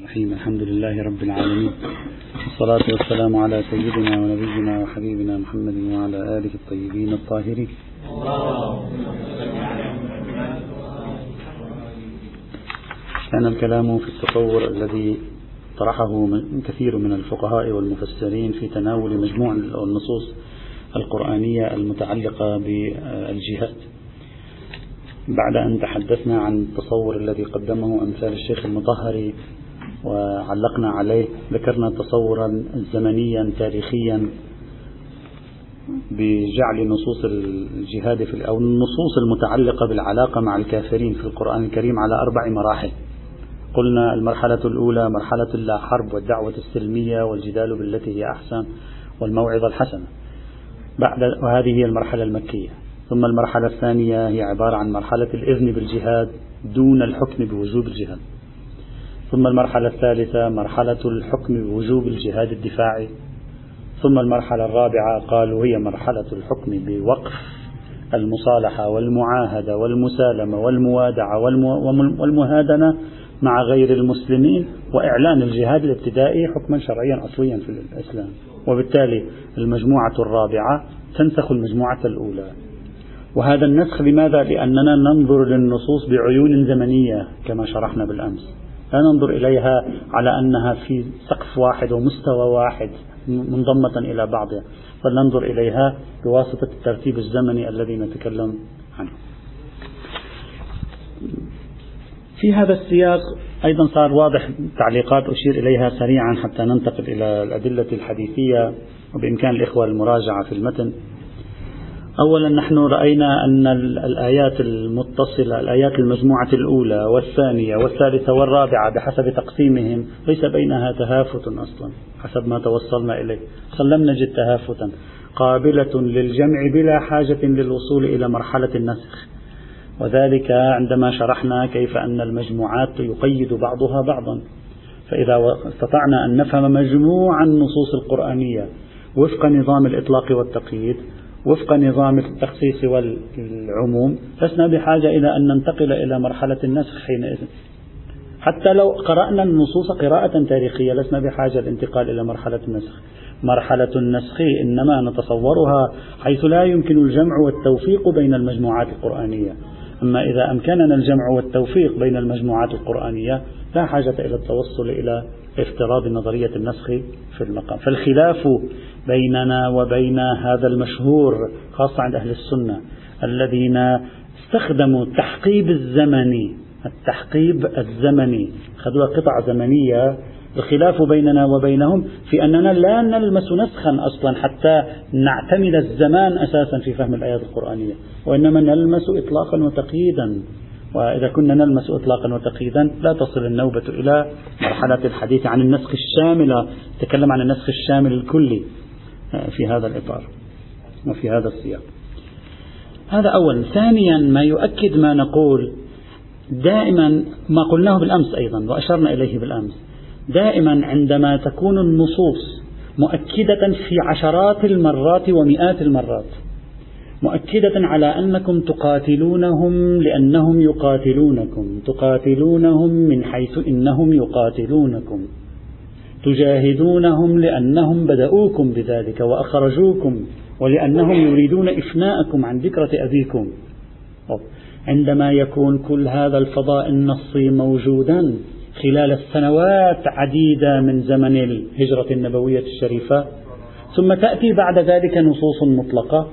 الرحيم الحمد لله رب العالمين. والصلاة والسلام على سيدنا ونبينا وحبيبنا محمد وعلى آله الطيبين الطاهرين. كان الكلام في التصور الذي طرحه كثير من الفقهاء والمفسرين في تناول مجموع النصوص القرآنية المتعلقة بالجهاد. بعد أن تحدثنا عن التصور الذي قدمه أمثال الشيخ المطهري وعلقنا عليه ذكرنا تصورا زمنيا تاريخيا بجعل نصوص الجهاد في أو النصوص المتعلقة بالعلاقة مع الكافرين في القرآن الكريم على أربع مراحل. قلنا المرحلة الأولى مرحلة اللا حرب والدعوة السلمية والجدال بالتي هي أحسن والموعظة الحسنة. بعد وهذه هي المرحلة المكية. ثم المرحلة الثانية هي عبارة عن مرحلة الإذن بالجهاد دون الحكم بوجوب الجهاد. ثم المرحلة الثالثة مرحلة الحكم بوجوب الجهاد الدفاعي. ثم المرحلة الرابعة قالوا هي مرحلة الحكم بوقف المصالحة والمعاهدة والمسالمة والموادعة والمهادنة مع غير المسلمين وإعلان الجهاد الابتدائي حكما شرعيا أصليا في الإسلام. وبالتالي المجموعة الرابعة تنسخ المجموعة الأولى. وهذا النسخ لماذا؟ لأننا ننظر للنصوص بعيون زمنية كما شرحنا بالأمس. لا ننظر إليها على أنها في سقف واحد ومستوى واحد منضمة إلى بعضها بل ننظر إليها بواسطة الترتيب الزمني الذي نتكلم عنه. في هذا السياق أيضا صار واضح تعليقات أشير إليها سريعا حتى ننتقل إلى الأدلة الحديثية وبإمكان الإخوة المراجعة في المتن. أولا نحن رأينا أن الآيات المتصلة الآيات المجموعة الأولى والثانية والثالثة والرابعة بحسب تقسيمهم ليس بينها تهافت أصلا حسب ما توصلنا إليه. لم نجد تهافتا. قابلة للجمع بلا حاجة للوصول إلى مرحلة النسخ. وذلك عندما شرحنا كيف أن المجموعات يقيد بعضها بعضا. فإذا استطعنا أن نفهم مجموع النصوص القرآنية وفق نظام الإطلاق والتقييد وفق نظام التخصيص والعموم لسنا بحاجة إلى أن ننتقل إلى مرحلة النسخ حينئذ. حتى لو قرأنا النصوص قراءة تاريخية لسنا بحاجة للانتقال إلى مرحلة النسخ. مرحلة النسخ إنما نتصورها حيث لا يمكن الجمع والتوفيق بين المجموعات القرآنية. أما إذا أمكننا الجمع والتوفيق بين المجموعات القرآنية لا حاجة إلى التوصل إلى افتراض نظرية النسخ في المقام. فالخلاف بيننا وبين هذا المشهور خاصة عند أهل السنة الذين استخدموا التحقيب الزمني التحقيب الزمني خذوا قطع زمنية الخلاف بيننا وبينهم في أننا لا نلمس نسخا أصلا حتى نعتمد الزمان أساسا في فهم الآيات القرآنية وإنما نلمس إطلاقا وتقييدا. وإذا كنا نلمس إطلاقا وتقييدا لا تصل النوبة إلى مرحلة الحديث عن النسخ الشامل تكلم عن النسخ الشامل الكلي في هذا الإطار وفي هذا السياق. هذا أولا ثانيا ما يؤكد ما نقول دائما ما قلناه بالأمس أيضا وأشرنا إليه بالأمس. دائما عندما تكون النصوص مؤكدة في عشرات المرات ومئات المرات مؤكدة على أنكم تقاتلونهم لأنهم يقاتلونكم تقاتلونهم من حيث إنهم يقاتلونكم تجاهدونهم لأنهم بدأوكم بذلك وأخرجوكم ولأنهم يريدون إفناءكم عن ذكرة أبيكم. عندما يكون كل هذا الفضاء النصي موجودا خلال السنوات عديدة من زمن الهجرة النبوية الشريفة. ثم تأتي بعد ذلك نصوص مطلقة.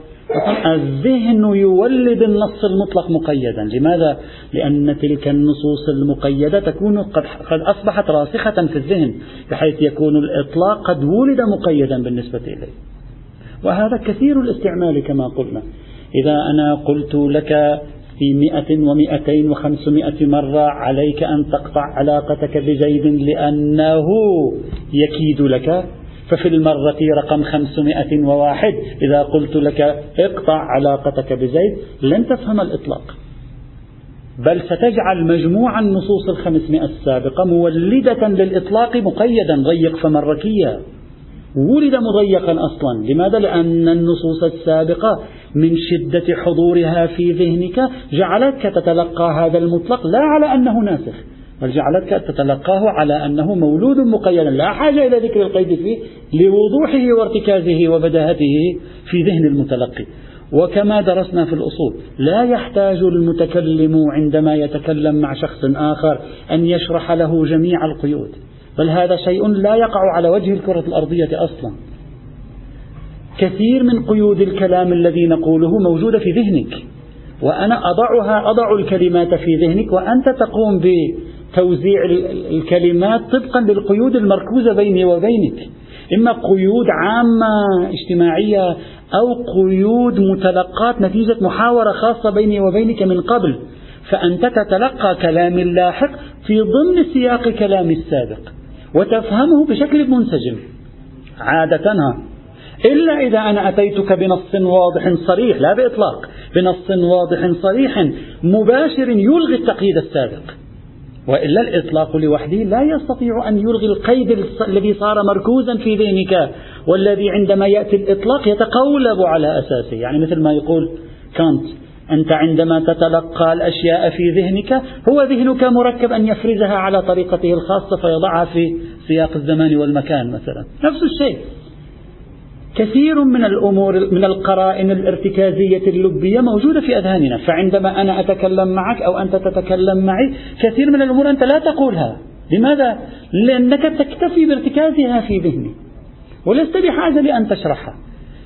الذهن يولد النص المطلق مقيدا. لماذا؟ لأن تلك النصوص المقيدة تكون قد, قد أصبحت راسخة في الذهن بحيث يكون الإطلاق قد ولد مقيدا بالنسبة إليه. وهذا كثير الاستعمال كما قلنا. إذا أنا قلت لك في مئة ومئتين وخمسمائة مرة عليك أن تقطع علاقتك بزيد لأنه يكيد لك. ففي المرة رقم 501 إذا قلت لك اقطع علاقتك بزيد لن تفهم الإطلاق. بل ستجعل مجموع النصوص الخمسمائة السابقة مولدة للإطلاق مقيدا ضيق فمركيا ولد مضيقا أصلا. لماذا؟ لأن النصوص السابقة من شدة حضورها في ذهنك جعلتك تتلقى هذا المطلق لا على أنه ناسخ بل جعلتك تتلقاه على أنه مولود مقيدا. لا حاجة إلى ذكر القيد فيه لوضوحه وارتكازه وبداهته في ذهن المتلقي. وكما درسنا في الأصول لا يحتاج المتكلم عندما يتكلم مع شخص آخر أن يشرح له جميع القيود. بل هذا شيء لا يقع على وجه الكرة الأرضية أصلا. كثير من قيود الكلام الذي نقوله موجودة في ذهنك وأنا أضعها أضع الكلمات في ذهنك وأنت تقوم بتوزيع الكلمات طبقا للقيود المركوزة بيني وبينك. إما قيود عامة اجتماعية أو قيود متلقات نتيجة محاورة خاصة بيني وبينك من قبل فأنت تتلقى كلامي اللاحق في ضمن سياق كلامي السابق. وتفهمه بشكل منسجم. عادة إلا إذا أنا أتيتك بنص واضح صريح لا بإطلاق بنص واضح صريح مباشر يلغي التقييد السابق. وإلا الإطلاق لوحده لا يستطيع أن يلغي القيد الذي صار مركوزا في ذهنك والذي عندما يأتي الإطلاق يتقولب على أساسه. يعني مثل ما يقول كانت أنت عندما تتلقى الأشياء في ذهنك هو ذهنك مركب أن يفرزها على طريقته الخاصة فيضعها في سياق الزمان والمكان مثلا. نفس الشيء. كثير من الأمور من القرائن الارتكازية اللبية موجودة في أذهاننا. فعندما أنا أتكلم معك أو أنت تتكلم معي كثير من الأمور أنت لا تقولها. لماذا؟ لأنك تكتفي بارتكازها في ذهني. ولست بحاجة لأن تشرحها.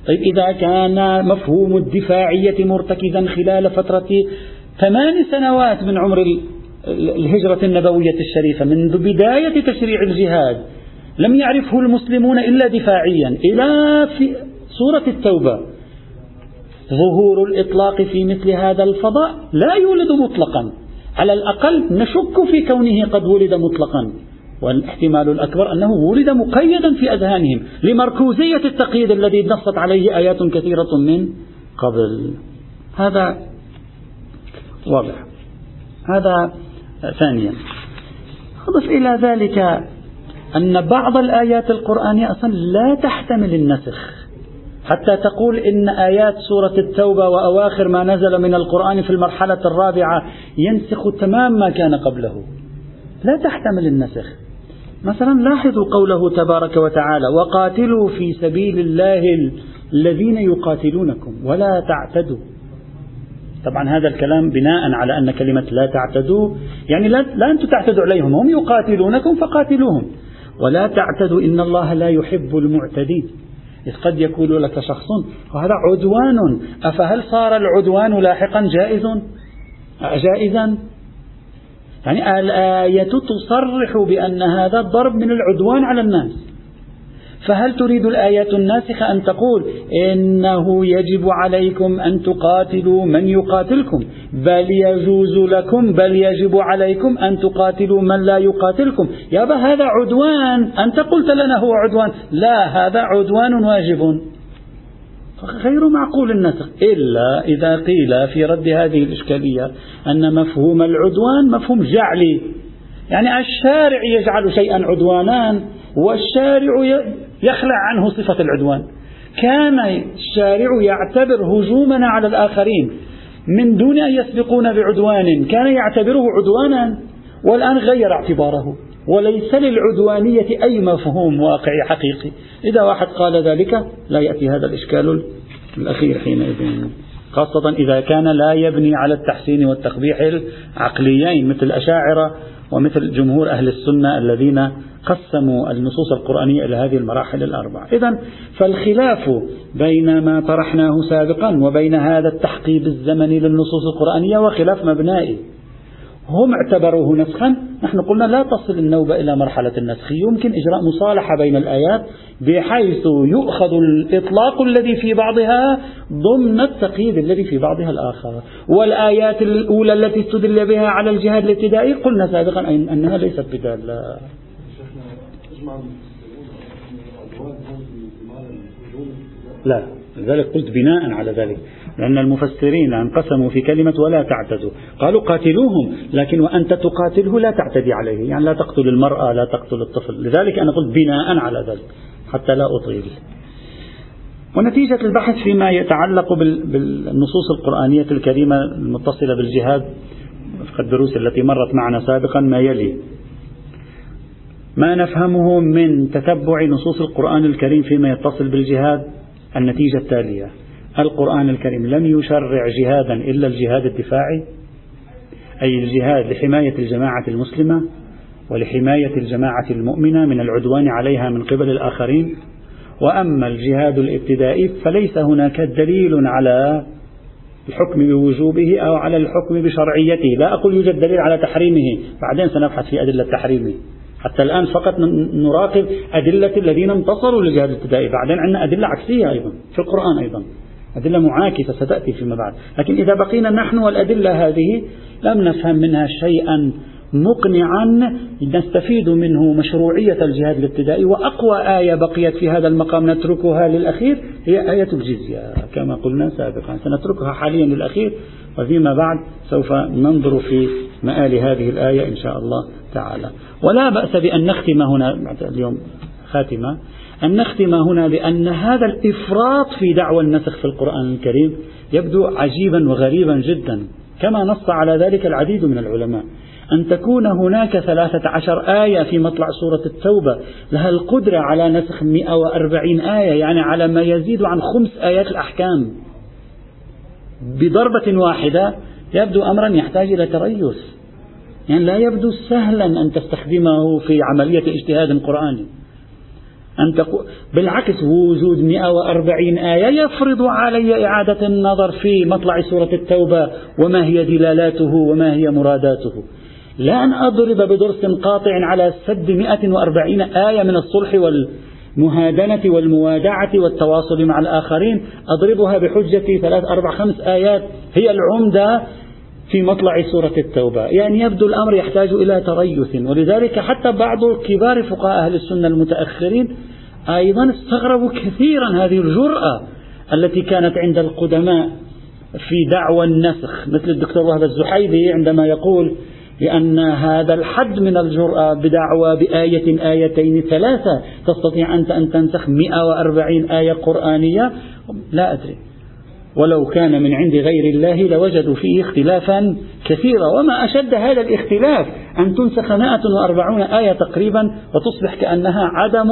طيب إذا كان مفهوم الدفاعية مرتكزا خلال فترة ثمان سنوات من عمر الهجرة النبوية الشريفة منذ بداية تشريع الجهاد لم يعرفه المسلمون إلا دفاعيا. إلى في سورة التوبة ظهور الإطلاق في مثل هذا الفضاء لا يولد مطلقا. على الأقل نشك في كونه قد ولد مطلقا. والاحتمال الأكبر أنه ولد مقيدا في أذهانهم لمركوزية التقييد الذي نصت عليه آيات كثيرة من قبل. هذا واضح. هذا ثانيا. أضف إلى ذلك أن بعض الآيات القرآنية أصلا لا تحتمل النسخ. حتى تقول إن آيات سورة التوبة وأواخر ما نزل من القرآن في المرحلة الرابعة ينسخ تمام ما كان قبله. لا تحتمل النسخ. مثلا لاحظوا قوله تبارك وتعالى وقاتلوا في سبيل الله الذين يقاتلونكم ولا تعتدوا. طبعا هذا الكلام بناء على أن كلمة لا تعتدوا يعني لا, لا أنتم تعتدوا عليهم هم يقاتلونكم فقاتلوهم. ولا تعتدوا إن الله لا يحب المعتدين. إذ قد يقول لك شخص وهذا عدوان أفهل صار العدوان لاحقا جائز جائزا. يعني الآية تصرح بأن هذا ضرب من العدوان على الناس. فهل تريد الآيات الناسخة أن تقول إنه يجب عليكم أن تقاتلوا من يقاتلكم؟ بل يجوز لكم بل يجب عليكم أن تقاتلوا من لا يقاتلكم. يابا هذا عدوان. أنت قلت لنا هو عدوان. لا هذا عدوان واجب. غير معقول النسخ. إلا إذا قيل في رد هذه الإشكالية أن مفهوم العدوان مفهوم جعلي. يعني الشارع يجعل شيئا عدوانا والشارع يخلع عنه صفة العدوان. كان الشارع يعتبر هجومنا على الآخرين. من دون أن يسبقون بعدوان كان يعتبره عدوانا والآن غير اعتباره. وليس للعدوانية أي مفهوم واقعي حقيقي. إذا واحد قال ذلك لا يأتي هذا الإشكال الأخير حينئذ. خاصة إذا كان لا يبني على التحسين والتقبيح العقليين مثل الأشاعرة ومثل جمهور أهل السنة الذين قسموا النصوص القرآنية إلى هذه المراحل الأربعة. إذا فالخلاف بين ما طرحناه سابقا وبين هذا التحقيب الزمني للنصوص القرآنية وخلاف مبنائي. هم اعتبروه نسخا. نحن قلنا لا تصل النوبة إلى مرحلة النسخ. يمكن إجراء مصالحة بين الآيات بحيث يؤخذ الإطلاق الذي في بعضها ضمن التقييد الذي في بعضها الآخر. والآيات الأولى التي استدل بها على الجهاد الابتدائي قلنا سابقا أنها ليست بدالة. لا لذلك قلت بناء على ذلك. لأن المفسرين انقسموا في كلمة ولا تعتدوا. قالوا قاتلوهم لكن وأنت تقاتله لا تعتدي عليه. يعني لا تقتل المرأة لا تقتل الطفل. لذلك أنا قلت بناء على ذلك حتى لا أطيل. ونتيجة البحث فيما يتعلق بالنصوص القرآنية الكريمة المتصلة بالجهاد وفق الدروس التي مرت معنا سابقا ما يلي. ما نفهمه من تتبع نصوص القرآن الكريم فيما يتصل بالجهاد؟ النتيجة التالية. القرآن الكريم لم يشرع جهادا إلا الجهاد الدفاعي أي الجهاد لحماية الجماعة المسلمة ولحماية الجماعة المؤمنة من العدوان عليها من قبل الآخرين. وأما الجهاد الابتدائي فليس هناك دليل على الحكم بوجوبه أو على الحكم بشرعيته. لا أقول يوجد دليل على تحريمه. بعدين سنبحث في أدلة تحريمه. حتى الآن فقط نراقب أدلة الذين انتصروا للجهاد الابتدائي. بعدين عندنا أدلة عكسية أيضا في القرآن أيضا. أدلة معاكسة ستأتي فيما بعد. لكن إذا بقينا نحن والأدلة هذه لم نفهم منها شيئا مقنعا نستفيد منه مشروعية الجهاد الابتدائي وأقوى آية بقيت في هذا المقام نتركها للأخير هي آية الجزية. كما قلنا سابقا سنتركها حاليا للأخير وفيما بعد سوف ننظر في مآل هذه الآية إن شاء الله تعالى. ولا بأس بأن نختم هنا اليوم خاتمة. أن نختم هنا بأن هذا الإفراط في دعوى النسخ في القرآن الكريم يبدو عجيبا وغريبا جدا كما نص على ذلك العديد من العلماء. أن تكون هناك ثلاثة عشر آية في مطلع سورة التوبة لها القدرة على نسخ 140 آية يعني على ما يزيد عن خمس آيات الأحكام. بضربة واحدة يبدو أمرا يحتاج إلى تريث. يعني لا يبدو سهلا أن تستخدمه في عملية اجتهاد قرآني. أن تقول بالعكس وجود 140 آية يفرض علي إعادة النظر في مطلع سورة التوبة وما هي دلالاته وما هي مراداته. لا أن أضرب بدرس قاطع على سد 140 آية من الصلح والمهادنة والموادعة والتواصل مع الآخرين. أضربها بحجة ثلاث أربع خمس آيات. هي العمدة في مطلع سورة التوبة. يعني يبدو الأمر يحتاج إلى تريث. ولذلك حتى بعض كبار فقهاء أهل السنة المتأخرين أيضا استغربوا كثيرا هذه الجرأة التي كانت عند القدماء في دعوى النسخ. مثل الدكتور وهب الزحيدي عندما يقول بأن هذا الحد من الجرأة بدعوى بآية آيتين ثلاثة. تستطيع أنت أن تنسخ 140 آية قرآنية؟ لا أدري. ولو كان من عند غير الله لوجدوا فيه اختلافا كثيرا. وما أشد هذا الاختلاف أن تنسخ 140 آية تقريبا وتصبح كأنها عدم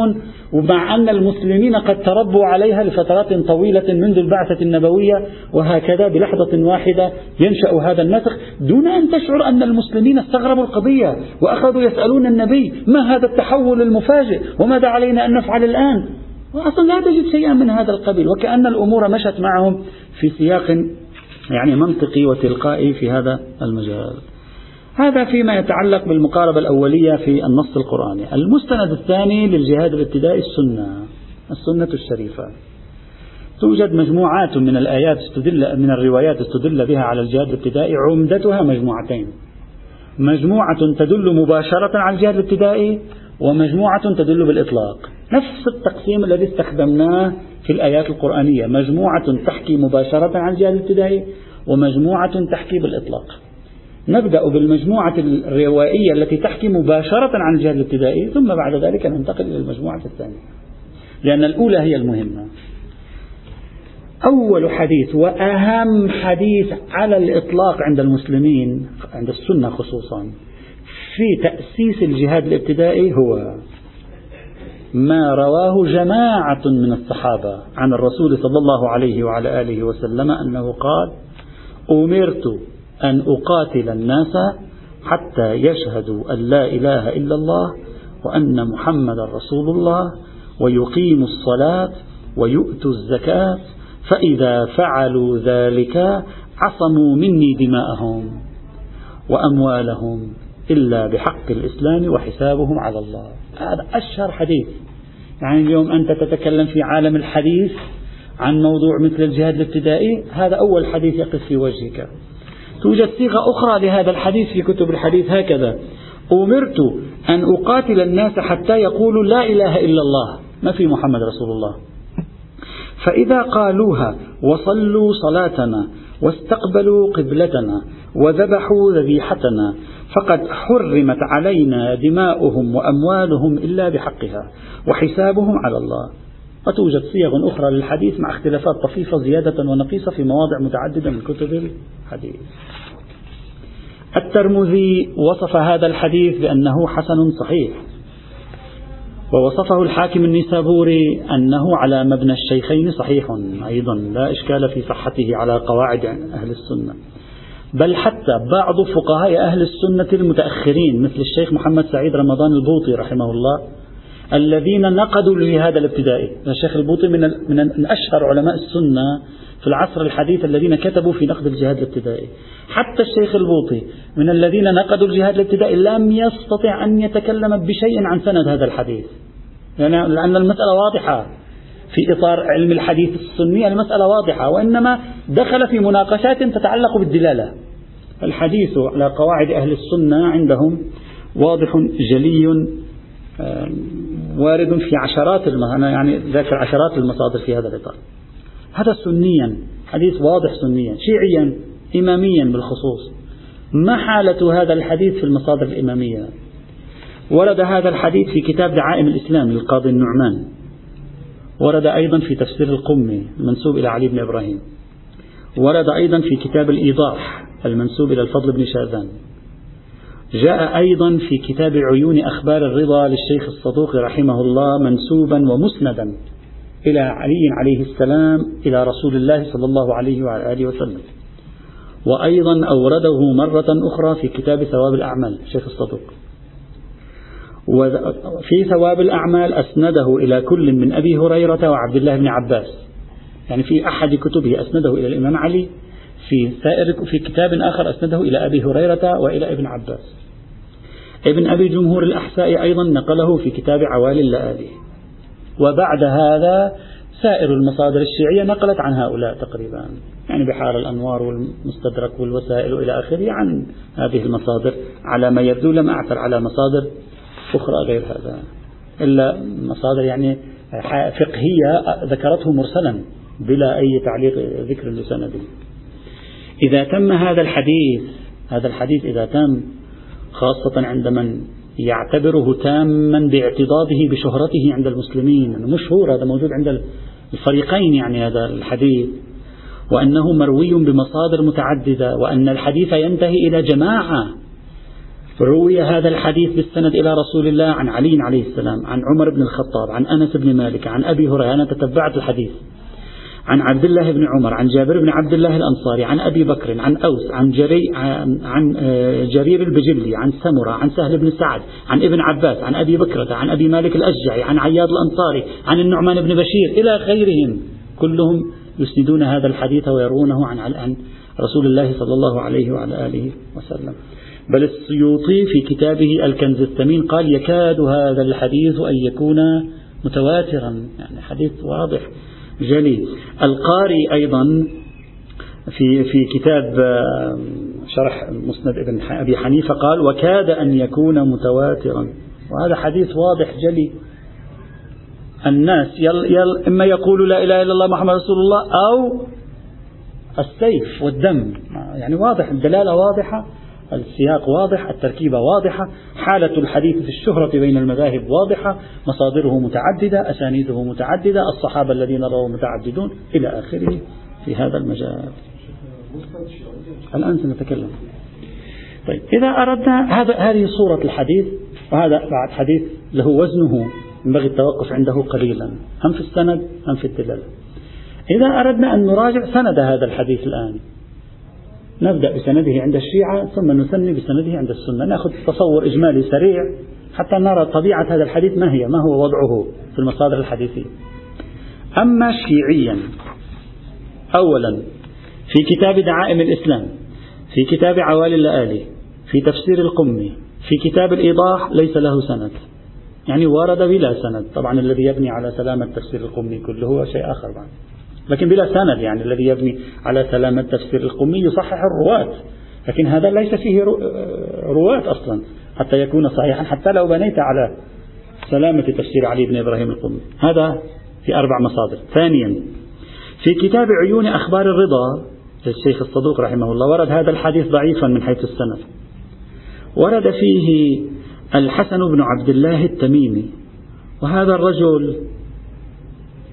ومع أن المسلمين قد تربوا عليها لفترات طويلة منذ البعثة النبوية وهكذا بلحظة واحدة ينشأ هذا النسخ دون أن تشعر أن المسلمين استغربوا القضية وأخذوا يسألون النبي ما هذا التحول المفاجئ وماذا علينا أن نفعل الآن. وأصلا لا تجد شيئا من هذا القبيل وكأن الأمور مشت معهم. في سياق يعني منطقي وتلقائي في هذا المجال. هذا فيما يتعلق بالمقاربة الأولية في النص القرآني. المستند الثاني للجهاد الابتدائي السنة السنة الشريفة. توجد مجموعات من الآيات استدل من الروايات استدل بها على الجهاد الابتدائي عمدتها مجموعتين. مجموعة تدل مباشرة على الجهاد الابتدائي ومجموعة تدل بالإطلاق. نفس التقسيم الذي استخدمناه في الآيات القرآنية. مجموعة تحكي مباشرة عن الجهاد الابتدائي ومجموعة تحكي بالإطلاق. نبدأ بالمجموعة الروائية التي تحكي مباشرة عن الجهاد الابتدائي ثم بعد ذلك ننتقل إلى المجموعة الثانية. لأن الأولى هي المهمة. أول حديث وأهم حديث على الإطلاق عند المسلمين عند السنة خصوصا في تأسيس الجهاد الابتدائي هو ما رواه جماعة من الصحابة عن الرسول صلى الله عليه وعلى آله وسلم أنه قال أمرت أن أقاتل الناس حتى يشهدوا أن لا إله إلا الله وأن محمد رسول الله ويقيموا الصلاة ويؤتوا الزكاة فإذا فعلوا ذلك عصموا مني دماءهم وأموالهم إلا بحق الإسلام وحسابهم على الله. هذا أشهر حديث. يعني اليوم أنت تتكلم في عالم الحديث عن موضوع مثل الجهاد الابتدائي هذا أول حديث يقف في وجهك. توجد صيغة أخرى لهذا الحديث في كتب الحديث هكذا. أمرت أن أقاتل الناس حتى يقولوا لا إله إلا الله. ما في محمد رسول الله. فإذا قالوها وصلوا صلاتنا واستقبلوا قبلتنا وذبحوا ذبيحتنا فقد حرمت علينا دماؤهم وأموالهم إلا بحقها وحسابهم على الله. وتوجد صيغ أخرى للحديث مع اختلافات طفيفة زيادة ونقيصة في مواضع متعددة من كتب الحديث. الترمذي وصف هذا الحديث بأنه حسن صحيح. ووصفه الحاكم النسابوري أنه على مبنى الشيخين صحيح أيضا لا إشكال في صحته على قواعد أهل السنة. بل حتى بعض فقهاء أهل السنة المتأخرين مثل الشيخ محمد سعيد رمضان البوطي رحمه الله الذين نقدوا لهذا الابتدائي الشيخ البوطي من, من أشهر علماء السنة في العصر الحديث الذين كتبوا في نقد الجهاد الابتدائي. حتى الشيخ البوطي من الذين نقدوا الجهاد الابتدائي لم يستطع أن يتكلم بشيء عن سند هذا الحديث. يعني لأن المسألة واضحة. في إطار علم الحديث السني المسألة واضحة وإنما دخل في مناقشات تتعلق بالدلالة. الحديث على قواعد أهل السنة عندهم واضح جلي وارد في عشرات أنا يعني ذاكر عشرات المصادر في هذا الإطار. هذا سنيا حديث واضح سنيا شيعيا إماميا بالخصوص. ما حالة هذا الحديث في المصادر الإمامية؟ ورد هذا الحديث في كتاب دعائم الإسلام للقاضي النعمان. ورد أيضا في تفسير القمي المنسوب إلى علي بن إبراهيم. ورد أيضا في كتاب الإيضاح المنسوب إلى الفضل بن شاذان. جاء أيضا في كتاب عيون أخبار الرضا للشيخ الصدوق رحمه الله منسوبا ومسندا إلى علي عليه السلام إلى رسول الله صلى الله عليه وعلى آله وسلم. وأيضا أورده مرة أخرى في كتاب ثواب الأعمال الشيخ الصدوق. وفي ثواب الأعمال أسنده إلى كل من أبي هريرة وعبد الله بن عباس. يعني في أحد كتبه أسنده إلى الإمام علي في سائر في كتاب آخر أسنده إلى أبي هريرة وإلى ابن عباس. ابن أبي جمهور الأحساء أيضا نقله في كتاب عوالي اللآلي. وبعد هذا سائر المصادر الشيعية نقلت عن هؤلاء تقريبا. يعني بحار الأنوار والمستدرك والوسائل إلى آخره عن هذه المصادر على ما يبدو لم أعثر على مصادر أخرى غير هذا. إلا مصادر يعني فقهية ذكرته مرسلا بلا أي تعليق ذكر لسنده. إذا تم هذا الحديث هذا الحديث إذا تم خاصة عند من يعتبره تاما باعتضاده بشهرته عند المسلمين مشهور هذا موجود عند الفريقين يعني هذا الحديث. وأنه مروي بمصادر متعددة وأن الحديث ينتهي إلى جماعة روي هذا الحديث بالسند إلى رسول الله عن علي عليه السلام عن عمر بن الخطاب عن أنس بن مالك عن أبي هريرة أنا تتبعت الحديث. عن عبد الله بن عمر عن جابر بن عبد الله الأنصاري عن أبي بكر عن أوس عن, جري عن, عن آه، جرير البجلي عن سمرة عن سهل بن سعد عن ابن عباس عن أبي بكرة عن أبي مالك الأشجعي عن عياض الأنصاري عن النعمان بن بشير إلى غيرهم. كلهم يسندون هذا الحديث ويروونه عن عن رسول الله صلى الله عليه وعلى آله وسلم. بل السيوطي في كتابه الكنز الثمين قال يكاد هذا الحديث أن يكون متواترا يعني حديث واضح جلي القاري أيضا في في كتاب شرح مسند ابن أبي حنيفة قال وكاد أن يكون متواترا. وهذا حديث واضح جلي الناس يل يل إما يقول لا إله إلا الله محمد رسول الله أو السيف والدم. يعني واضح الدلالة واضحة. السياق واضح التركيبة واضحة حالة الحديث في الشهرة بين المذاهب واضحة مصادره متعددة أسانيده متعددة الصحابة الذين رووا متعددون إلى آخره في هذا المجال. الآن سنتكلم. طيب إذا أردنا هذا هذه صورة الحديث وهذا بعد حديث له وزنه ينبغي التوقف عنده قليلا. هم في السند هم في الدلالة. إذا أردنا أن نراجع سند هذا الحديث الآن نبدأ بسنده عند الشيعة ثم نثني بسنده عند السنة. نأخذ تصور إجمالي سريع حتى نرى طبيعة هذا الحديث ما هي ما هو وضعه في المصادر الحديثية. أما شيعيا أولا في كتاب دعائم الإسلام في كتاب عوالي اللآلي في تفسير القمي في كتاب الإيضاح ليس له سند. يعني ورد بلا سند. طبعا الذي يبني على سلامة تفسير القمي كله هو شيء آخر بعد. لكن بلا سند يعني الذي يبني على سلامة تفسير القمي يصحح الرواة. لكن هذا ليس فيه رواة أصلا حتى يكون صحيحا حتى لو بنيت على سلامة تفسير علي بن إبراهيم القمي هذا في أربع مصادر. ثانيا في كتاب عيون أخبار الرضا للشيخ الصدوق رحمه الله ورد هذا الحديث ضعيفا من حيث السند. ورد فيه الحسن بن عبد الله التميمي وهذا الرجل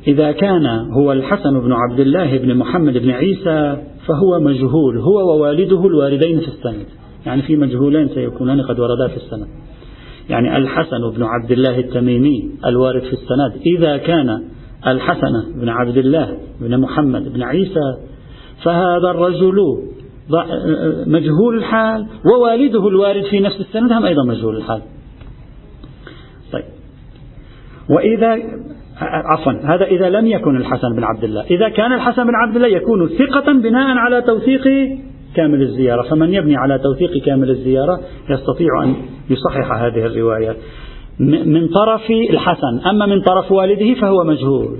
إذا كان هو الحسن بن عبد الله بن محمد بن عيسى فهو مجهول هو ووالده الواردين في السند. يعني في مجهولين سيكونان قد وردا في السند. يعني الحسن بن عبد الله التميمي الوارد في السند. إذا كان الحسن بن عبد الله بن محمد بن عيسى فهذا الرجل مجهول الحال ووالده الوارد في نفس السند هم أيضا مجهول الحال. طيب. وإذا عفوا. هذا إذا لم يكن الحسن بن عبد الله. إذا كان الحسن بن عبد الله يكون ثقة بناء على توثيق كامل الزيارة. فمن يبني على توثيق كامل الزيارة يستطيع أن يصحح هذه الرواية من طرف الحسن. أما من طرف والده فهو مجهول.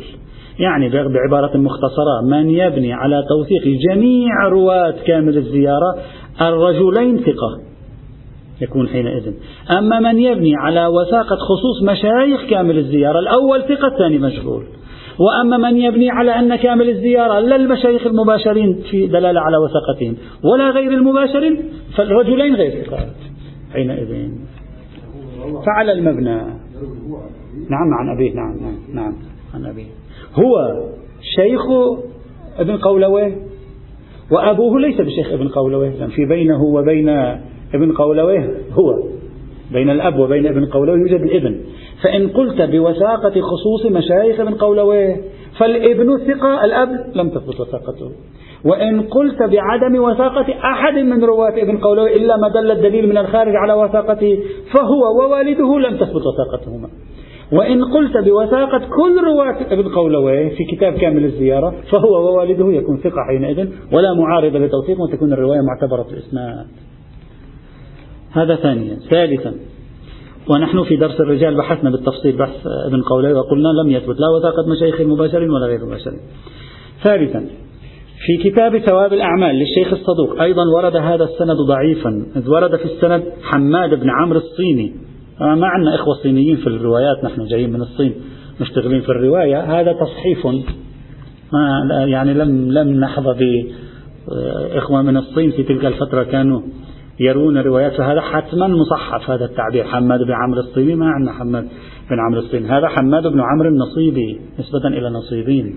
يعني بعبارة مختصرة. من يبني على توثيق جميع رواة كامل الزيارة الرجلين ثقة. يكون حينئذ. أما من يبني على وثاقة خصوص مشايخ كامل الزيارة الأول ثقة الثاني مجهول وأما من يبني على أن كامل الزيارة لا المشايخ المباشرين في دلالة على وثاقتهم ولا غير المباشرين فالرجلين غير ثقات حينئذ. فعلى المبنى. نعم عن أبيه. نعم نعم, نعم. عن أبيه. هو شيخ ابن قولويه وأبوه ليس بشيخ ابن قولويه في بينه وبين ابن قولويه هو بين الأب وبين ابن قولويه يوجد الابن. فإن قلت بوثاقة خصوص مشايخ ابن قولويه فالابن ثقة الأب لم تثبت وثاقته. وإن قلت بعدم وثاقة أحد من رواة ابن قولويه إلا ما دل الدليل من الخارج على وثاقته فهو ووالده لم تثبت وثاقتهما. وإن قلت بوثاقة كل رواة ابن قولويه في كتاب كامل الزيارة فهو ووالده يكون ثقة حينئذ ولا معارض لتوثيق وتكون الرواية معتبرة الإسناد. هذا ثانيا. ثالثا ونحن في درس الرجال بحثنا بالتفصيل بحث ابن قولي وقلنا لم يثبت لا وثاقة مشايخ المباشرين ولا غير المباشرين. ثالثا في كتاب ثواب الأعمال للشيخ الصدوق أيضا ورد هذا السند ضعيفا إذ ورد في السند حماد بن عمرو الصيني. ما عندنا إخوة صينيين في الروايات نحن جايين من الصين مشتغلين في الرواية. هذا تصحيف ما يعني لم لم نحظى بإخوة من الصين في تلك الفترة كانوا يرون روايات فهذا حتما مصحف هذا التعبير. حماد بن عمرو الصيني ما عندنا حماد بن عمرو الصيني. هذا حماد بن عمرو النصيبي نسبة إلى نصيبين.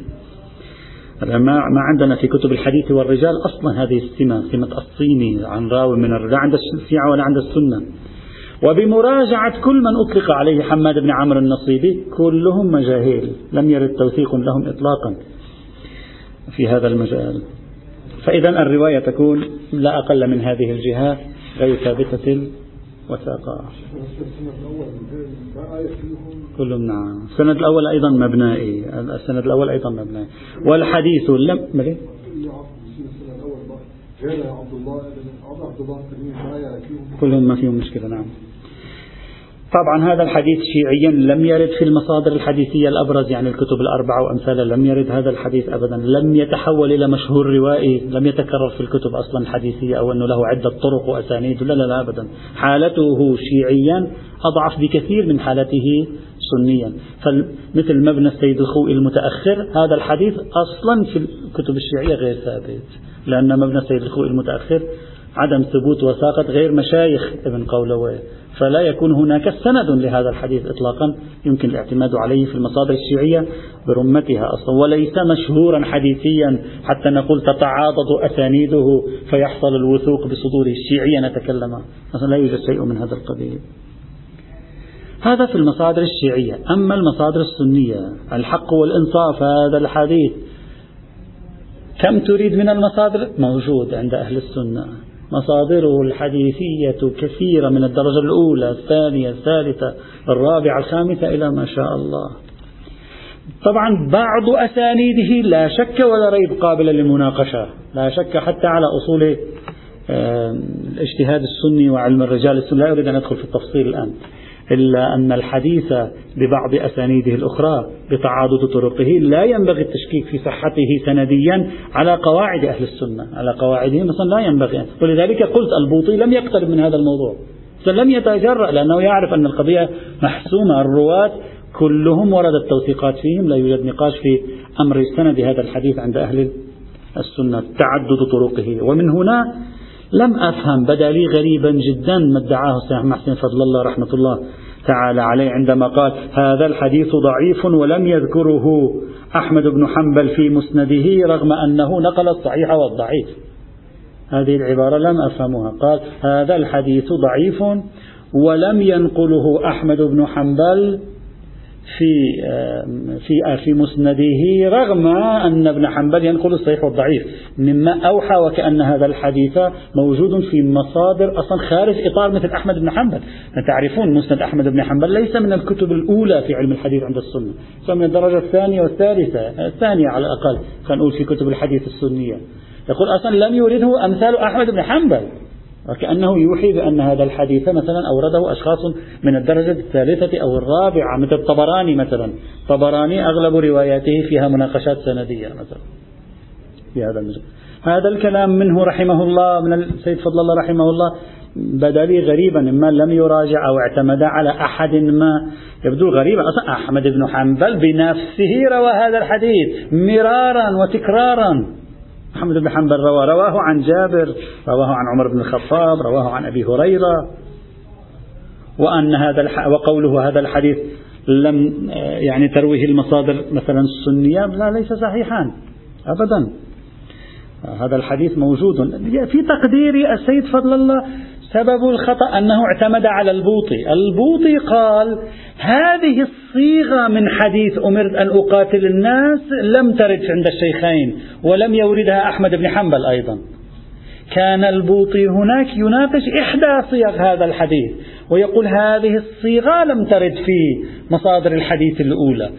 ما ما عندنا في كتب الحديث والرجال أصلا هذه السمة سمة الصيني عن راوي من لا عند الشيعة ولا عند السنة. وبمراجعة كل من أطلق عليه حماد بن عمرو النصيبي كلهم مجاهيل. لم يرد توثيق لهم إطلاقا في هذا المجال. فإذا الرواية تكون لا أقل من هذه الجهات غير ثابتة الوثاقة كلهم نعم. السند الأول أيضا مبنائي. السند الأول أيضا مبنائي. والحديث لم ملي كلهم ما فيهم مشكلة نعم. طبعا هذا الحديث شيعيا لم يرد في المصادر الحديثية الأبرز يعني الكتب الأربعة وأمثالها لم يرد هذا الحديث أبدا. لم يتحول إلى مشهور روائي لم يتكرر في الكتب أصلا الحديثية أو أنه له عدة طرق وأسانيد. لا لا لا أبدا. حالته شيعيا أضعف بكثير من حالته سنيا. فمثل مبنى السيد الخوئي المتأخر هذا الحديث أصلا في الكتب الشيعية غير ثابت لأن مبنى السيد الخوئي المتأخر عدم ثبوت وثاقة غير مشايخ ابن قولوي فلا يكون هناك سند لهذا الحديث إطلاقا. يمكن الاعتماد عليه في المصادر الشيعية برمتها. أصلا وليس مشهورا حديثيا حتى نقول تتعاضد أسانيده فيحصل الوثوق بصدوره الشيعية. نتكلم مثلا لا يوجد شيء من هذا القبيل. هذا في المصادر الشيعية. أما المصادر السنية الحق والإنصاف هذا الحديث كم تريد من المصادر؟ موجود عند أهل السنة. مصادره الحديثية كثيرة من الدرجة الأولى الثانية الثالثة الرابعة الخامسة إلى ما شاء الله. طبعا بعض أسانيده لا شك ولا ريب قابلة للمناقشة. لا شك حتى على أصول الاجتهاد السني وعلم الرجال السني. لا أريد أن أدخل في التفصيل الآن. إلا أن الحديث ببعض أسانيده الأخرى بتعاضد طرقه لا ينبغي التشكيك في صحته سنديا على قواعد أهل السنة على قواعدهم مثلا لا ينبغي. ولذلك قلت البوطي لم يقترب من هذا الموضوع. لم يتجرأ لأنه يعرف أن القضية محسومة الرواة كلهم ورد التوثيقات فيهم لا يوجد نقاش في أمر سند هذا الحديث عند أهل السنة تعدد طرقه. ومن هنا لم أفهم بدا لي غريبا جدا ما ادعاه السيد محسن فضل الله رحمة الله تعالى عليه عندما قال هذا الحديث ضعيف ولم يذكره أحمد بن حنبل في مسنده رغم أنه نقل الصحيح والضعيف. هذه العبارة لم أفهمها. قال هذا الحديث ضعيف ولم ينقله أحمد بن حنبل في في في مسنده رغم أن ابن حنبل ينقل الصحيح والضعيف مما أوحى وكأن هذا الحديث موجود في مصادر أصلا خارج إطار مثل أحمد بن حنبل. تعرفون مسند أحمد بن حنبل ليس من الكتب الأولى في علم الحديث عند السنة من الدرجة الثانية والثالثة الثانية على الأقل خلينا نقول في كتب الحديث السنية. يقول أصلا لم يورده أمثال أحمد بن حنبل. وكأنه يوحي بأن هذا الحديث مثلا أورده أشخاص من الدرجة الثالثة أو الرابعة مثل الطبراني مثلا. طبراني أغلب رواياته فيها مناقشات سندية مثلا. في هذا المجال. هذا الكلام منه رحمه الله من السيد فضل الله رحمه الله بدا لي غريبا إما لم يراجع أو اعتمد على أحد ما يبدو غريبا أصلا أحمد بن حنبل بنفسه روى هذا الحديث مرارا وتكرارا. محمد بن حنبل روى رواه عن جابر رواه عن عمر بن الخطاب رواه عن أبي هريرة. وأن هذا وقوله هذا الحديث لم يعني ترويه المصادر مثلا السنية لا ليس صحيحا أبدا. هذا الحديث موجود. في تقدير السيد فضل الله سبب الخطأ أنه اعتمد على البوطي. البوطي قال هذه الصيغة من حديث أمرت أن أقاتل الناس لم ترد عند الشيخين ولم يوردها أحمد بن حنبل أيضا. كان البوطي هناك يناقش إحدى صيغ هذا الحديث ويقول هذه الصيغة لم ترد في مصادر الحديث الأولى.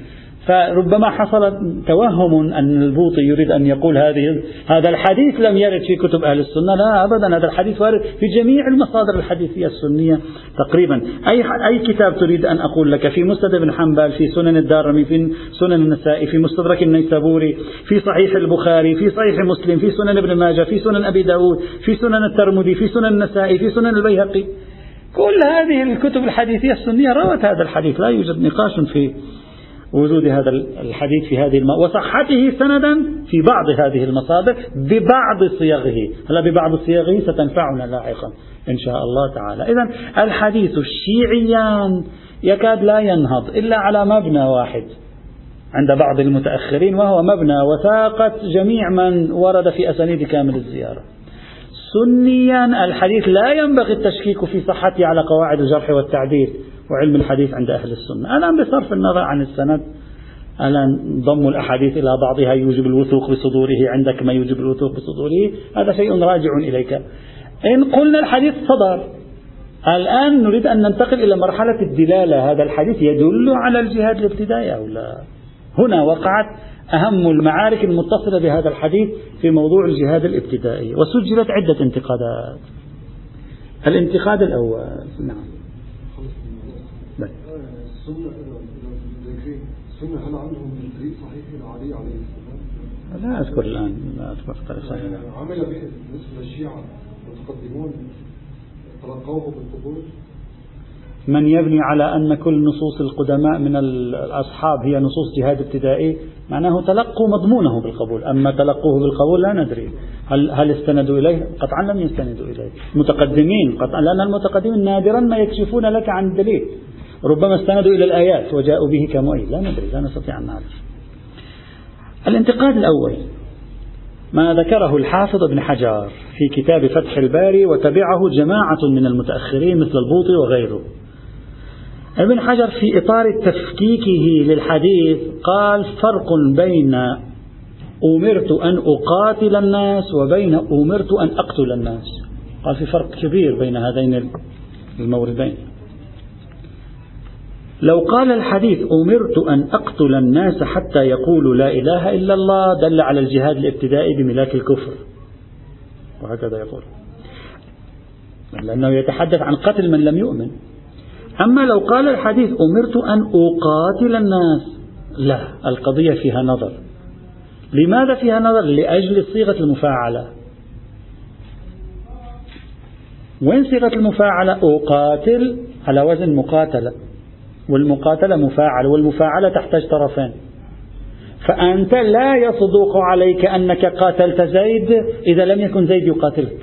فربما حصل توهم أن البوطي يريد أن يقول هذه هذا الحديث لم يرد في كتب أهل السنة. لا أبدا هذا الحديث وارد في جميع المصادر الحديثية السنية تقريبا. أي أي كتاب تريد أن أقول لك؟ في مسند بن حنبل في سنن الدارمي في سنن النسائي في مستدرك النيسابوري في صحيح البخاري في صحيح مسلم في سنن ابن ماجه في سنن أبي داود في سنن الترمذي في سنن النسائي في سنن البيهقي. كل هذه الكتب الحديثية السنية روت هذا الحديث. لا يوجد نقاش في وجود هذا الحديث في هذه الم... وصحته سندا في بعض هذه المصادر ببعض صيغه. هلا ببعض صيغه ستنفعنا لاحقا إن شاء الله تعالى. إذا الحديث الشيعيان يكاد لا ينهض إلا على مبنى واحد عند بعض المتأخرين وهو مبنى وثاقة جميع من ورد في أسانيد كامل الزيارة. سنيا الحديث لا ينبغي التشكيك في صحته على قواعد الجرح والتعديل. وعلم الحديث عند أهل السنة. الآن بصرف النظر عن السند الآن ضم الأحاديث إلى بعضها يوجب الوثوق بصدوره عندك ما يوجب الوثوق بصدوره هذا شيء راجع إليك. إن قلنا الحديث صدر الآن نريد أن ننتقل إلى مرحلة الدلالة. هذا الحديث يدل على الجهاد الابتدائي أو لا؟ هنا وقعت أهم المعارك المتصلة بهذا الحديث في موضوع الجهاد الابتدائي وسجلت عدة انتقادات. الانتقاد الأول نعم. السنة السنة هل عندهم تدريب صحيح لعلي عليه السلام؟ لا أذكر الآن لا أذكر صحيح. عمل به بالنسبة للشيعة المتقدمون تلقوه بالقبول من يبني على أن كل نصوص القدماء من الأصحاب هي نصوص جهاد ابتدائي معناه تلقوا مضمونه بالقبول. أما تلقوه بالقبول لا ندري. هل, هل استندوا إليه؟ قطعا لم يستندوا إليه. متقدمين قطعا لأن المتقدمين نادرا ما يكشفون لك عن الدليل ربما استندوا إلى الآيات وجاءوا به كمؤيد. لا ندري لا نستطيع أن نعرف. الانتقاد الأول ما ذكره الحافظ ابن حجر في كتاب فتح الباري وتبعه جماعة من المتأخرين مثل البوطي وغيره. ابن حجر في إطار تفكيكه للحديث قال فرق بين أمرت أن أقاتل الناس وبين أمرت أن أقتل الناس. قال في فرق كبير بين هذين الموردين. لو قال الحديث أمرت أن أقتل الناس حتى يقولوا لا إله إلا الله دل على الجهاد الابتدائي بملاك الكفر. وهكذا يقول. لأنه يتحدث عن قتل من لم يؤمن. أما لو قال الحديث أمرت أن أقاتل الناس لا القضية فيها نظر. لماذا فيها نظر؟ لأجل صيغة المفاعلة. وين صيغة المفاعلة؟ أقاتل على وزن مقاتلة. والمقاتلة مفاعلة والمفاعلة تحتاج طرفين. فأنت لا يصدق عليك أنك قاتلت زيد إذا لم يكن زيد يقاتلك.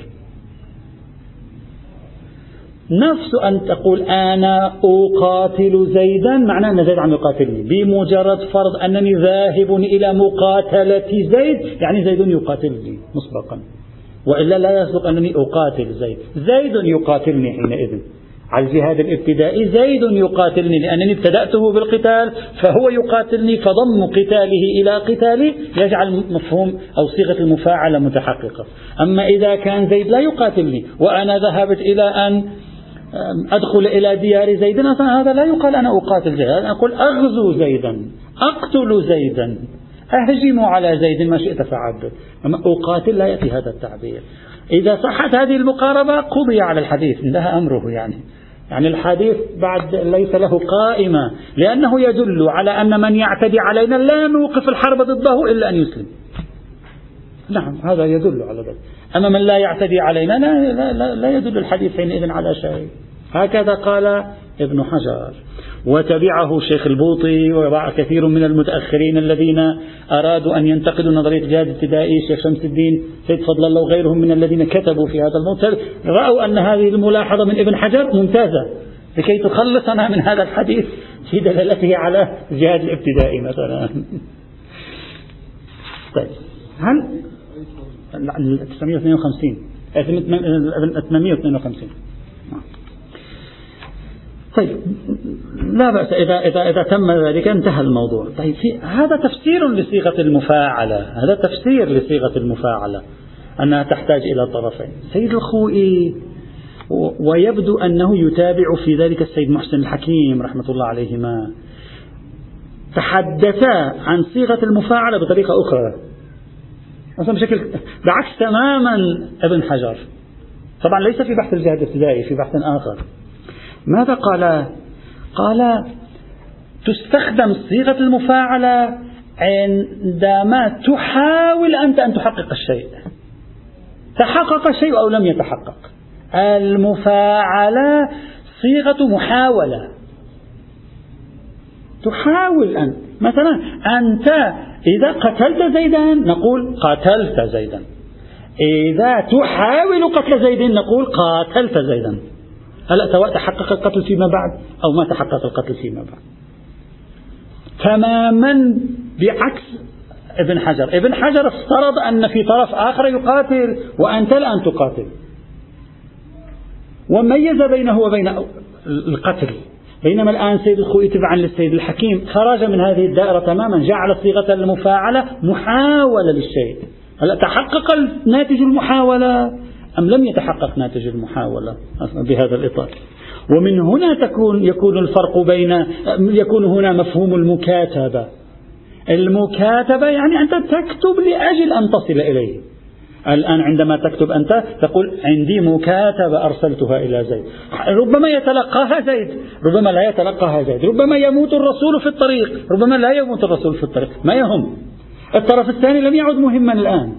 نفس أن تقول أنا أقاتل زيدا معناه أن زيد عم يقاتلني. بمجرد فرض أنني ذاهب إلى مقاتلة زيد يعني زيد يقاتلني مسبقا. وإلا لا يصدق أنني أقاتل زيد. زيد يقاتلني حينئذ. على الجهاد الابتدائي زيد يقاتلني لأنني ابتدأته بالقتال فهو يقاتلني فضم قتاله إلى قتالي يجعل مفهوم أو صيغة المفاعلة متحققة. أما إذا كان زيد لا يقاتلني وأنا ذهبت إلى أن أدخل إلى ديار زيد هذا لا يقال أنا أقاتل زيدا أنا أقول أغزو زيدا أقتل زيدا أهجم على زيد ما شئت فعبد أما أقاتل لا يأتي هذا التعبير. إذا صحت هذه المقاربة قضي على الحديث انتهى أمره يعني. يعني الحديث بعد ليس له قائمة لأنه يدل على أن من يعتدي علينا لا نوقف الحرب ضده إلا أن يسلم. نعم هذا يدل على ذلك. أما من لا يعتدي علينا لا, لا, لا, لا يدل الحديث حينئذ على شيء. هكذا قال ابن حجر. وتبعه شيخ البوطي وكثير من المتأخرين الذين أرادوا أن ينتقدوا نظرية الجهاد الابتدائي شيخ شمس الدين سيد فضل الله وغيرهم من الذين كتبوا في هذا الموضوع رأوا أن هذه الملاحظة من ابن حجر ممتازة لكي تخلصنا من هذا الحديث في دلالته على الجهاد الابتدائي مثلا. طيب. هل 1952 852 طيب لا بأس إذا إذا إذا تم ذلك انتهى الموضوع، طيب في هذا تفسير لصيغة المفاعلة، هذا تفسير لصيغة المفاعلة أنها تحتاج إلى طرفين، سيد الخوئي ويبدو أنه يتابع في ذلك السيد محسن الحكيم رحمة الله عليهما. تحدثا عن صيغة المفاعلة بطريقة أخرى. مثلا بشكل بعكس تماما ابن حجر. طبعا ليس في بحث الجهاد الابتدائي في بحث آخر. ماذا قال؟ قال تستخدم صيغة المفاعلة عندما تحاول أنت أن تحقق الشيء. تحقق الشيء أو لم يتحقق. المفاعلة صيغة محاولة. تحاول أن مثلا أنت إذا قتلت زيدا نقول قتلت زيدا. إذا تحاول قتل زيد نقول قاتلت زيدا. هلا سواء تحقق القتل فيما بعد أو ما تحقق القتل فيما بعد. تماما بعكس ابن حجر. ابن حجر افترض أن في طرف آخر يقاتل وأنت الآن تقاتل. وميز بينه وبين القتل. بينما الآن سيد الخوئي تبعا للسيد الحكيم خرج من هذه الدائرة تماما جعل صيغة المفاعلة محاولة للشيء هلا تحقق ناتج المحاولة. أم لم يتحقق ناتج المحاولة بهذا الإطار؟ ومن هنا تكون يكون الفرق بين يكون هنا مفهوم المكاتبة. المكاتبة يعني أنت تكتب لأجل أن تصل إليه. الآن عندما تكتب أنت تقول عندي مكاتبة أرسلتها إلى زيد. ربما يتلقاها زيد. ربما لا يتلقاها زيد. ربما يموت الرسول في الطريق. ربما لا يموت الرسول في الطريق. ما يهم؟ الطرف الثاني لم يعد مهما الآن.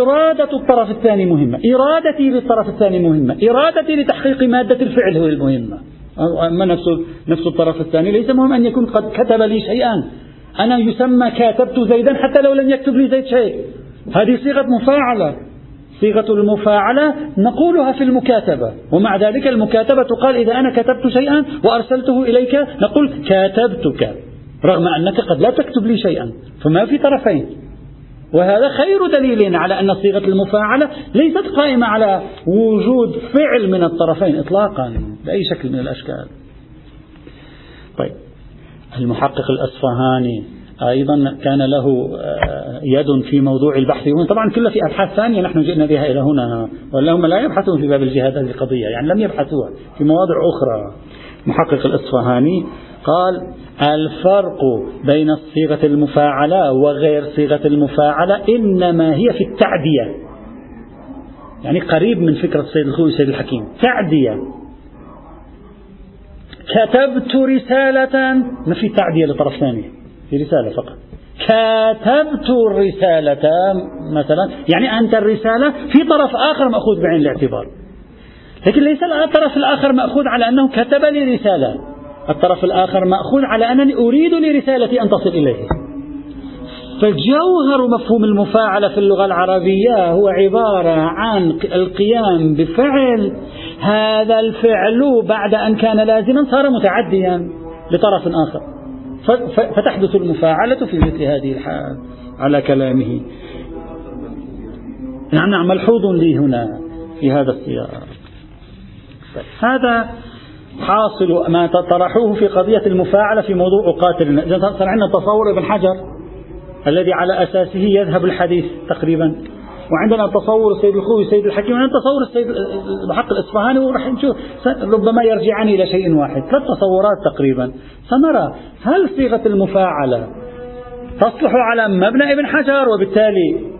إرادة الطرف الثاني مهمة. إرادتي للطرف الثاني مهمة. إرادتي لتحقيق مادة الفعل هو المهمة. أما نفس, نفس الطرف الثاني ليس مهم أن يكون قد كتب لي شيئا. أنا يسمى كاتبت زيدا حتى لو لم يكتب لي زيد شيء. هذه صيغة مفاعلة. صيغة المفاعلة نقولها في المكاتبة. ومع ذلك المكاتبة تقال إذا أنا كتبت شيئا وأرسلته إليك نقول كاتبتك. رغم أنك قد لا تكتب لي شيئا. فما في طرفين. وهذا خير دليل على أن صيغة المفاعلة ليست قائمة على وجود فعل من الطرفين إطلاقا بأي شكل من الأشكال. طيب. المحقق الأصفهاني أيضا كان له آه، يد في موضوع البحث. طبعا كلها في أبحاث ثانية نحن جئنا بها إلى هنا ولا هم لا يبحثون في باب الجهاد هذه القضية يعني لم يبحثوها في مواضع أخرى. محقق الإصفهاني قال الفرق بين صيغة المفاعلة وغير صيغة المفاعلة إنما هي في التعدية. يعني قريب من فكرة السيد الخوي السيد الحكيم. تعدية. كتبت رسالة. ما في تعدية لطرف ثاني في رسالة فقط. كتبت الرسالة مثلا يعني أنت الرسالة في طرف آخر مأخوذ بعين الاعتبار. لكن ليس الطرف الآخر مأخوذ على أنه كتب لي رسالة. الطرف الآخر مأخوذ على أنني أريد لرسالتي أن تصل إليه. فجوهر مفهوم المفاعلة في اللغة العربية هو عبارة عن القيام بفعل. هذا الفعل بعد أن كان لازما صار متعديا لطرف آخر. فتحدث المفاعلة في مثل هذه الحال على كلامه. نعم نعم ملحوظ لي هنا في هذا السياق. طيب هذا حاصل ما طرحوه في قضية المفاعلة في موضوع أقاتل إذا صار عندنا تصور ابن حجر الذي على أساسه يذهب الحديث تقريبا. وعندنا تصور السيد الخوي السيد الحكيم وعندنا تصور السيد الحق الإصفهاني وراح نشوف. ربما يرجعان إلى شيء واحد. ثلاث تصورات تقريبا. سنرى هل صيغة المفاعلة تصلح على مبنى ابن حجر؟ وبالتالي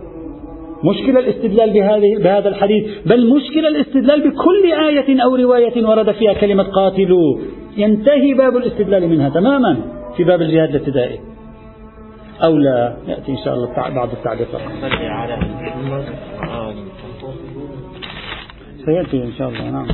مشكلة الاستدلال بهذه بهذا الحديث بل مشكلة الاستدلال بكل آية أو رواية ورد فيها كلمة قاتلوا. ينتهي باب الاستدلال منها تماما في باب الجهاد الابتدائي. أو لا يأتي إن شاء الله بعض التعليقات سيأتي إن شاء الله نعم.